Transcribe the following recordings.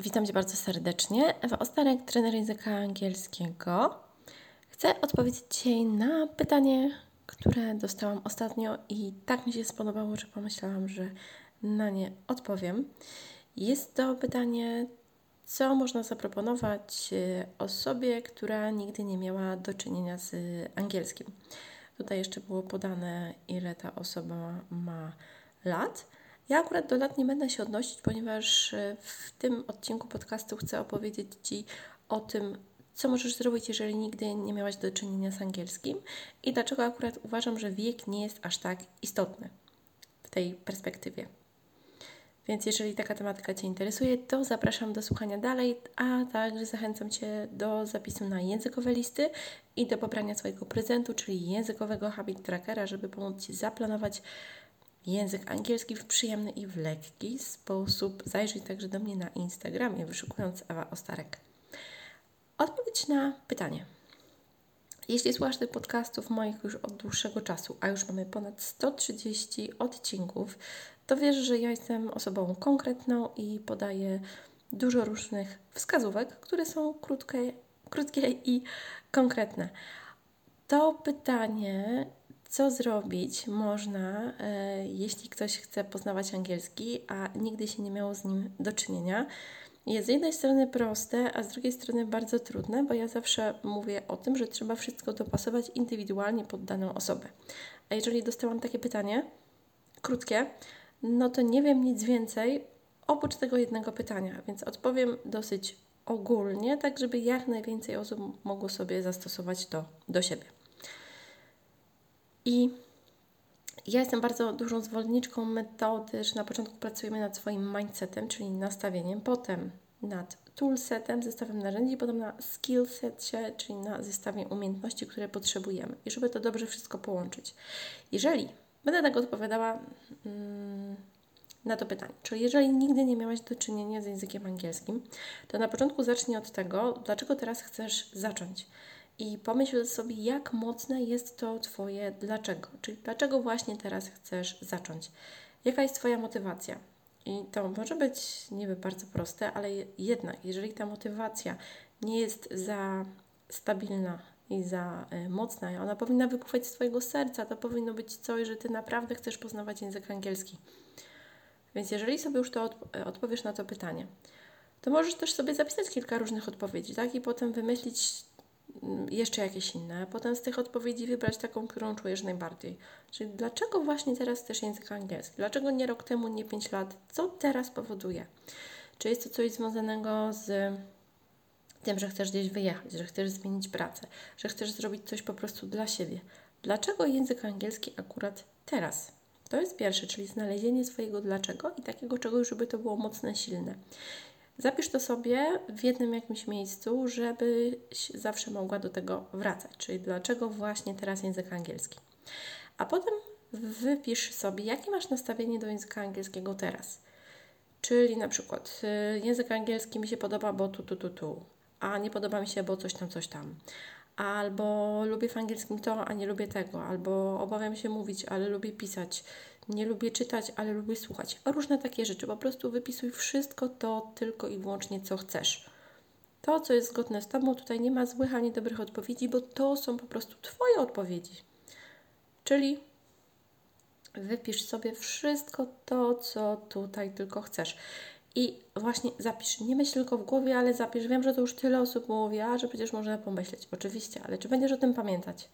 Witam Cię bardzo serdecznie. Ewa Ostarek, trener języka angielskiego. Chcę odpowiedzieć dzisiaj na pytanie, które dostałam ostatnio i tak mi się spodobało, że pomyślałam, że na nie odpowiem. Jest to pytanie, co można zaproponować e, osobie, która nigdy nie miała do czynienia z angielskim. Tutaj jeszcze było podane, ile ta osoba ma lat. Ja akurat do lat nie będę się odnosić, ponieważ e, w tym odcinku podcastu chcę opowiedzieć Ci o tym, co możesz zrobić, jeżeli nigdy nie miałaś do czynienia z angielskim i dlaczego akurat uważam, że wiek nie jest aż tak istotny w tej perspektywie. Więc jeżeli taka tematyka Cię interesuje, to zapraszam do słuchania dalej, a także zachęcam Cię do zapisu na językowe listy i do pobrania swojego prezentu, czyli językowego habit trackera, żeby pomóc Ci zaplanować język angielski w przyjemny i w lekki sposób. Zajrzyj także do mnie na Instagramie, wyszukując Ewa Ostarek. Odpowiedź na pytanie. Jeśli słuchasz tych podcastów moich już od dłuższego czasu, a już mamy ponad 130 odcinków, to wiesz, że ja jestem osobą konkretną i podaję dużo różnych wskazówek, które są krótkie, krótkie i konkretne. To pytanie co zrobić można, e, jeśli ktoś chce poznawać angielski, a nigdy się nie miało z nim do czynienia? Jest z jednej strony proste, a z drugiej strony bardzo trudne, bo ja zawsze mówię o tym, że trzeba wszystko dopasować indywidualnie pod daną osobę. A jeżeli dostałam takie pytanie, krótkie, no to nie wiem nic więcej oprócz tego jednego pytania, więc odpowiem dosyć ogólnie, tak żeby jak najwięcej osób mogło sobie zastosować to do siebie. I ja jestem bardzo dużą zwolenniczką metody, że na początku pracujemy nad swoim mindsetem, czyli nastawieniem, potem nad toolsetem, zestawem narzędzi, potem na skillsetie, czyli na zestawie umiejętności, które potrzebujemy. I żeby to dobrze wszystko połączyć. Jeżeli będę tak odpowiadała mm, na to pytanie, czyli jeżeli nigdy nie miałaś do czynienia z językiem angielskim, to na początku zacznij od tego, dlaczego teraz chcesz zacząć i pomyśl sobie, jak mocne jest to Twoje dlaczego. Czyli dlaczego właśnie teraz chcesz zacząć? Jaka jest Twoja motywacja? I to może być niby bardzo proste, ale jednak, jeżeli ta motywacja nie jest za stabilna i za y, mocna, ona powinna wypływać z Twojego serca, to powinno być coś, że Ty naprawdę chcesz poznawać język angielski. Więc jeżeli sobie już to odp odpowiesz na to pytanie, to możesz też sobie zapisać kilka różnych odpowiedzi, tak? I potem wymyślić jeszcze jakieś inne, potem z tych odpowiedzi wybrać taką, którą czujesz najbardziej. Czyli dlaczego właśnie teraz też język angielski? Dlaczego nie rok temu, nie 5 lat? Co teraz powoduje? Czy jest to coś związanego z tym, że chcesz gdzieś wyjechać, że chcesz zmienić pracę, że chcesz zrobić coś po prostu dla siebie? Dlaczego język angielski akurat teraz? To jest pierwsze, czyli znalezienie swojego dlaczego i takiego czegoś, żeby to było mocne, silne. Zapisz to sobie w jednym jakimś miejscu, żebyś zawsze mogła do tego wracać, czyli dlaczego właśnie teraz język angielski. A potem wypisz sobie, jakie masz nastawienie do języka angielskiego teraz. Czyli na przykład y, język angielski mi się podoba, bo tu, tu, tu, tu, a nie podoba mi się, bo coś tam, coś tam. Albo lubię w angielskim to, a nie lubię tego. Albo obawiam się mówić, ale lubię pisać nie lubię czytać, ale lubię słuchać. Różne takie rzeczy. Po prostu wypisuj wszystko to tylko i wyłącznie, co chcesz. To, co jest zgodne z Tobą, tutaj nie ma złych ani dobrych odpowiedzi, bo to są po prostu Twoje odpowiedzi. Czyli wypisz sobie wszystko to, co tutaj tylko chcesz. I właśnie zapisz, nie myśl tylko w głowie, ale zapisz. Wiem, że to już tyle osób mówi, a że przecież można pomyśleć. Oczywiście, ale czy będziesz o tym pamiętać?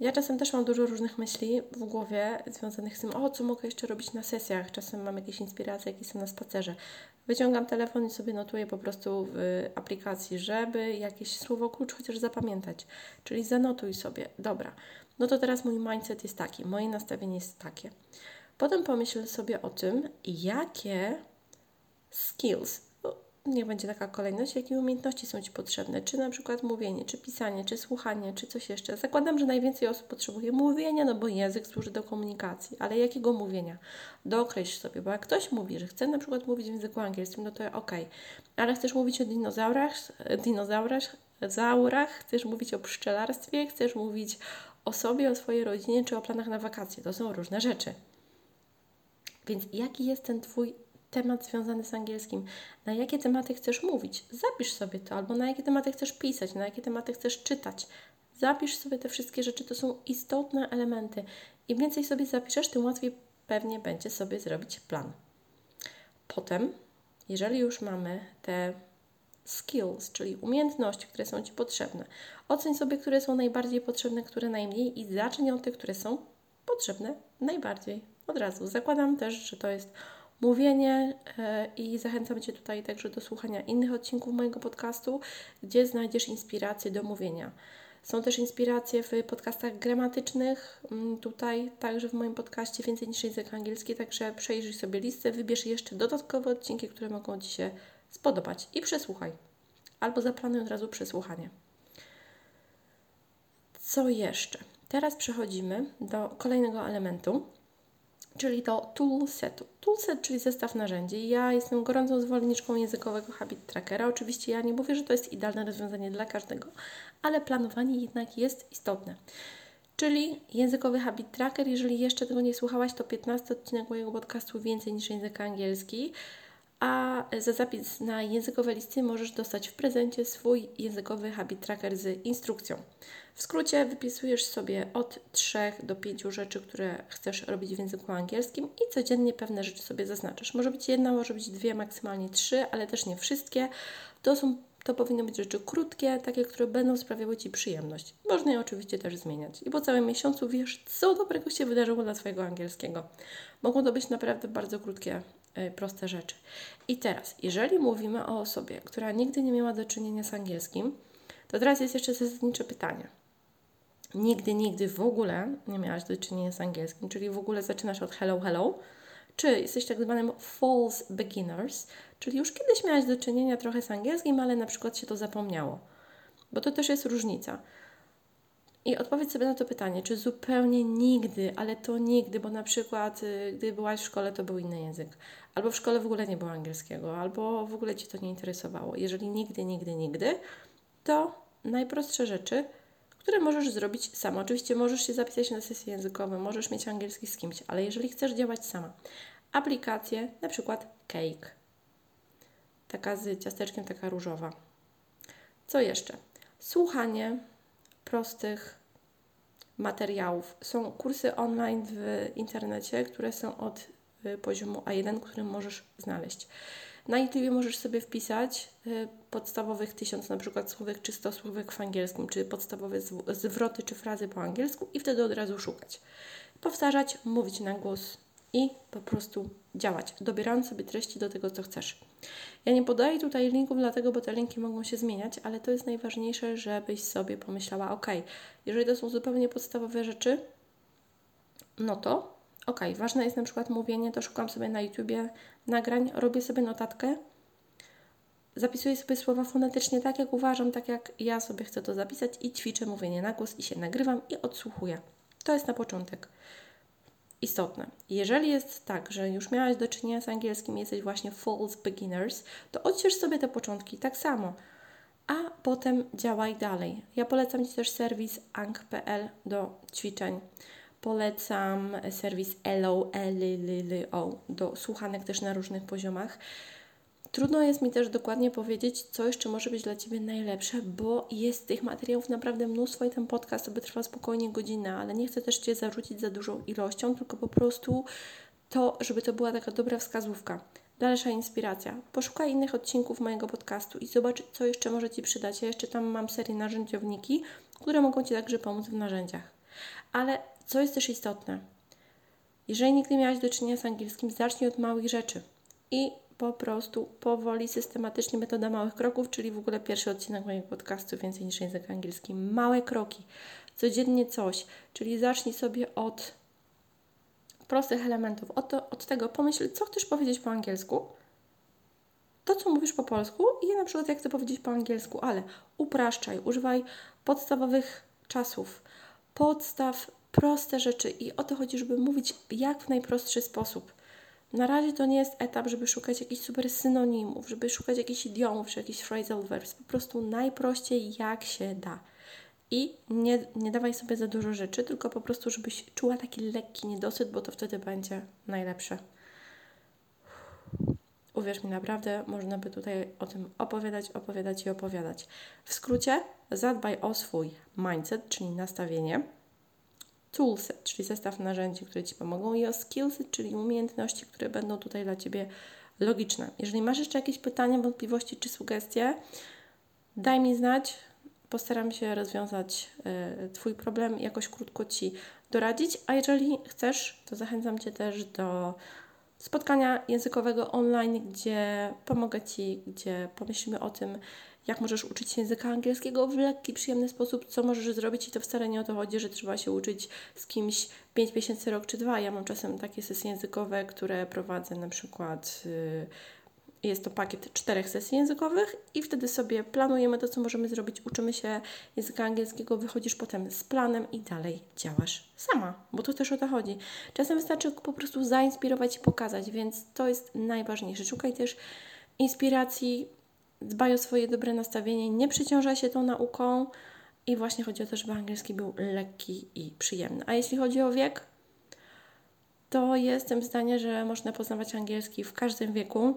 Ja czasem też mam dużo różnych myśli w głowie związanych z tym, o co mogę jeszcze robić na sesjach. Czasem mam jakieś inspiracje, jak jestem na spacerze. Wyciągam telefon i sobie notuję po prostu w aplikacji, żeby jakieś słowo klucz chociaż zapamiętać. Czyli zanotuj sobie, dobra, no to teraz mój mindset jest taki, moje nastawienie jest takie. Potem pomyśl sobie o tym, jakie skills, niech będzie taka kolejność, jakie umiejętności są Ci potrzebne, czy na przykład mówienie, czy pisanie, czy słuchanie, czy coś jeszcze. Zakładam, że najwięcej osób potrzebuje mówienia, no bo język służy do komunikacji, ale jakiego mówienia? Dookreśl sobie, bo jak ktoś mówi, że chce na przykład mówić w języku angielskim, no to ok, ale chcesz mówić o dinozaurach, dinozaurach, zaurach, chcesz mówić o pszczelarstwie, chcesz mówić o sobie, o swojej rodzinie, czy o planach na wakacje. To są różne rzeczy. Więc jaki jest ten Twój temat związany z angielskim, na jakie tematy chcesz mówić. Zapisz sobie to, albo na jakie tematy chcesz pisać, na jakie tematy chcesz czytać. Zapisz sobie te wszystkie rzeczy, to są istotne elementy. Im więcej sobie zapiszesz, tym łatwiej pewnie będzie sobie zrobić plan. Potem, jeżeli już mamy te skills, czyli umiejętności, które są Ci potrzebne, oceń sobie, które są najbardziej potrzebne, które najmniej i zacznij od tych, które są potrzebne najbardziej od razu. Zakładam też, że to jest mówienie e, i zachęcam Cię tutaj także do słuchania innych odcinków mojego podcastu, gdzie znajdziesz inspiracje do mówienia. Są też inspiracje w podcastach gramatycznych, mm, tutaj także w moim podcaście Więcej niż język angielski, także przejrzyj sobie listę, wybierz jeszcze dodatkowe odcinki, które mogą Ci się spodobać i przesłuchaj. Albo zaplanuj od razu przesłuchanie. Co jeszcze? Teraz przechodzimy do kolejnego elementu, czyli do toolsetu. Toolset, czyli zestaw narzędzi. Ja jestem gorącą zwolenniczką językowego habit trackera. Oczywiście ja nie mówię, że to jest idealne rozwiązanie dla każdego, ale planowanie jednak jest istotne. Czyli językowy habit tracker. Jeżeli jeszcze tego nie słuchałaś, to 15 odcinek mojego podcastu więcej niż język angielski a za zapis na językowe listy możesz dostać w prezencie swój językowy habit tracker z instrukcją. W skrócie wypisujesz sobie od 3 do 5 rzeczy, które chcesz robić w języku angielskim i codziennie pewne rzeczy sobie zaznaczasz. Może być jedna, może być dwie, maksymalnie trzy, ale też nie wszystkie. To są to powinny być rzeczy krótkie, takie, które będą sprawiały Ci przyjemność. Można je oczywiście też zmieniać. I po całym miesiącu wiesz, co dobrego się wydarzyło dla Twojego angielskiego. Mogą to być naprawdę bardzo krótkie proste rzeczy. I teraz, jeżeli mówimy o osobie, która nigdy nie miała do czynienia z angielskim, to teraz jest jeszcze zasadnicze pytanie. Nigdy, nigdy w ogóle nie miałaś do czynienia z angielskim, czyli w ogóle zaczynasz od hello, hello, czy jesteś tak zwanym false beginners, czyli już kiedyś miałaś do czynienia trochę z angielskim, ale na przykład się to zapomniało. Bo to też jest różnica. I odpowiedz sobie na to pytanie, czy zupełnie nigdy, ale to nigdy, bo na przykład y, gdy byłaś w szkole, to był inny język, albo w szkole w ogóle nie było angielskiego, albo w ogóle Ci to nie interesowało. Jeżeli nigdy, nigdy, nigdy, to najprostsze rzeczy, które możesz zrobić sama. Oczywiście możesz się zapisać na sesję językową, możesz mieć angielski z kimś, ale jeżeli chcesz działać sama, aplikacje, na przykład Cake, taka z ciasteczkiem, taka różowa. Co jeszcze? Słuchanie prostych materiałów. Są kursy online w internecie, które są od y, poziomu A1, który możesz znaleźć. Na YouTube możesz sobie wpisać y, podstawowych tysiąc na przykład słówek czy sto słówek w angielskim, czy podstawowe zwroty czy frazy po angielsku i wtedy od razu szukać. Powtarzać, mówić na głos i po prostu działać, dobierając sobie treści do tego, co chcesz. Ja nie podaję tutaj linków, dlatego, bo te linki mogą się zmieniać, ale to jest najważniejsze, żebyś sobie pomyślała, ok, jeżeli to są zupełnie podstawowe rzeczy, no to ok, ważne jest na przykład mówienie, to szukam sobie na YouTubie nagrań, robię sobie notatkę, zapisuję sobie słowa fonetycznie tak, jak uważam, tak jak ja sobie chcę to zapisać i ćwiczę mówienie na głos i się nagrywam i odsłuchuję. To jest na początek istotne. Jeżeli jest tak, że już miałaś do czynienia z angielskim, jesteś właśnie false beginners, to odcisz sobie te początki tak samo, a potem działaj dalej. Ja polecam Ci też serwis ang.pl do ćwiczeń. Polecam serwis ELO, do słuchanek też na różnych poziomach. Trudno jest mi też dokładnie powiedzieć, co jeszcze może być dla Ciebie najlepsze, bo jest tych materiałów naprawdę mnóstwo i ten podcast by trwał spokojnie godzinę, ale nie chcę też Cię zarzucić za dużą ilością, tylko po prostu to, żeby to była taka dobra wskazówka. Dalsza inspiracja. Poszukaj innych odcinków mojego podcastu i zobacz, co jeszcze może Ci przydać. Ja jeszcze tam mam serię narzędziowniki, które mogą Ci także pomóc w narzędziach. Ale co jest też istotne, jeżeli nigdy miałaś do czynienia z angielskim, zacznij od małych rzeczy. I po prostu powoli, systematycznie metoda małych kroków, czyli w ogóle pierwszy odcinek mojego podcastu więcej niż język angielski. Małe kroki, codziennie coś, czyli zacznij sobie od prostych elementów, od, to, od tego pomyśl, co chcesz powiedzieć po angielsku, to, co mówisz po polsku i na przykład jak chcę powiedzieć po angielsku, ale upraszczaj, używaj podstawowych czasów, podstaw, proste rzeczy i o to chodzi, żeby mówić jak w najprostszy sposób. Na razie to nie jest etap, żeby szukać jakichś super synonimów, żeby szukać jakichś idiomów czy jakichś phrasal verbs. Po prostu najprościej jak się da. I nie, nie dawaj sobie za dużo rzeczy, tylko po prostu, żebyś czuła taki lekki niedosyt, bo to wtedy będzie najlepsze. Uwierz mi, naprawdę można by tutaj o tym opowiadać, opowiadać i opowiadać. W skrócie, zadbaj o swój mindset, czyli nastawienie, toolset, czyli zestaw narzędzi, które Ci pomogą i o skillset, czyli umiejętności, które będą tutaj dla Ciebie logiczne. Jeżeli masz jeszcze jakieś pytania, wątpliwości czy sugestie, daj mi znać. Postaram się rozwiązać y, Twój problem, jakoś krótko Ci doradzić. A jeżeli chcesz, to zachęcam Cię też do spotkania językowego online, gdzie pomogę Ci, gdzie pomyślimy o tym, jak możesz uczyć się języka angielskiego w lekki, przyjemny sposób, co możesz zrobić i to wcale nie o to chodzi, że trzeba się uczyć z kimś 5 miesięcy, rok czy dwa. Ja mam czasem takie sesje językowe, które prowadzę na przykład... Yy, jest to pakiet czterech sesji językowych i wtedy sobie planujemy to, co możemy zrobić, uczymy się języka angielskiego, wychodzisz potem z planem i dalej działasz sama, bo to też o to chodzi. Czasem wystarczy po prostu zainspirować i pokazać, więc to jest najważniejsze. Szukaj też inspiracji, dbaj o swoje dobre nastawienie, nie przeciążaj się tą nauką. I właśnie chodzi o to, żeby angielski był lekki i przyjemny. A jeśli chodzi o wiek, to jestem zdania, że można poznawać angielski w każdym wieku.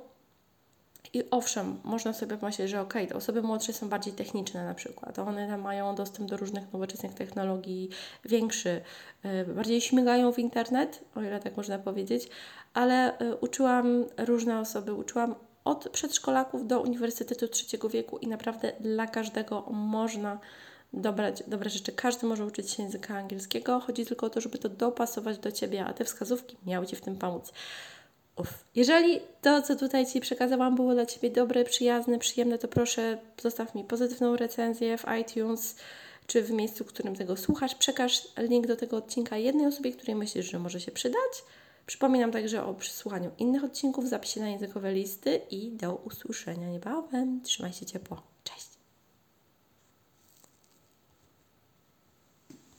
I owszem, można sobie pomyśleć, że okej, okay, osoby młodsze są bardziej techniczne na przykład, one tam mają dostęp do różnych nowoczesnych technologii większy, e, bardziej śmigają w internet, o ile tak można powiedzieć, ale e, uczyłam różne osoby, uczyłam od przedszkolaków do uniwersytetu trzeciego wieku i naprawdę dla każdego można dobrać dobre rzeczy. Każdy może uczyć się języka angielskiego, chodzi tylko o to, żeby to dopasować do Ciebie, a te wskazówki miały Ci w tym pomóc. Uf. Jeżeli to, co tutaj Ci przekazałam, było dla Ciebie dobre, przyjazne, przyjemne, to proszę zostaw mi pozytywną recenzję w iTunes czy w miejscu, w którym tego słuchasz. Przekaż link do tego odcinka jednej osobie, której myślisz, że może się przydać. Przypominam także o przysłuchaniu innych odcinków, zapisie na językowe listy i do usłyszenia niebawem. Trzymaj się ciepło.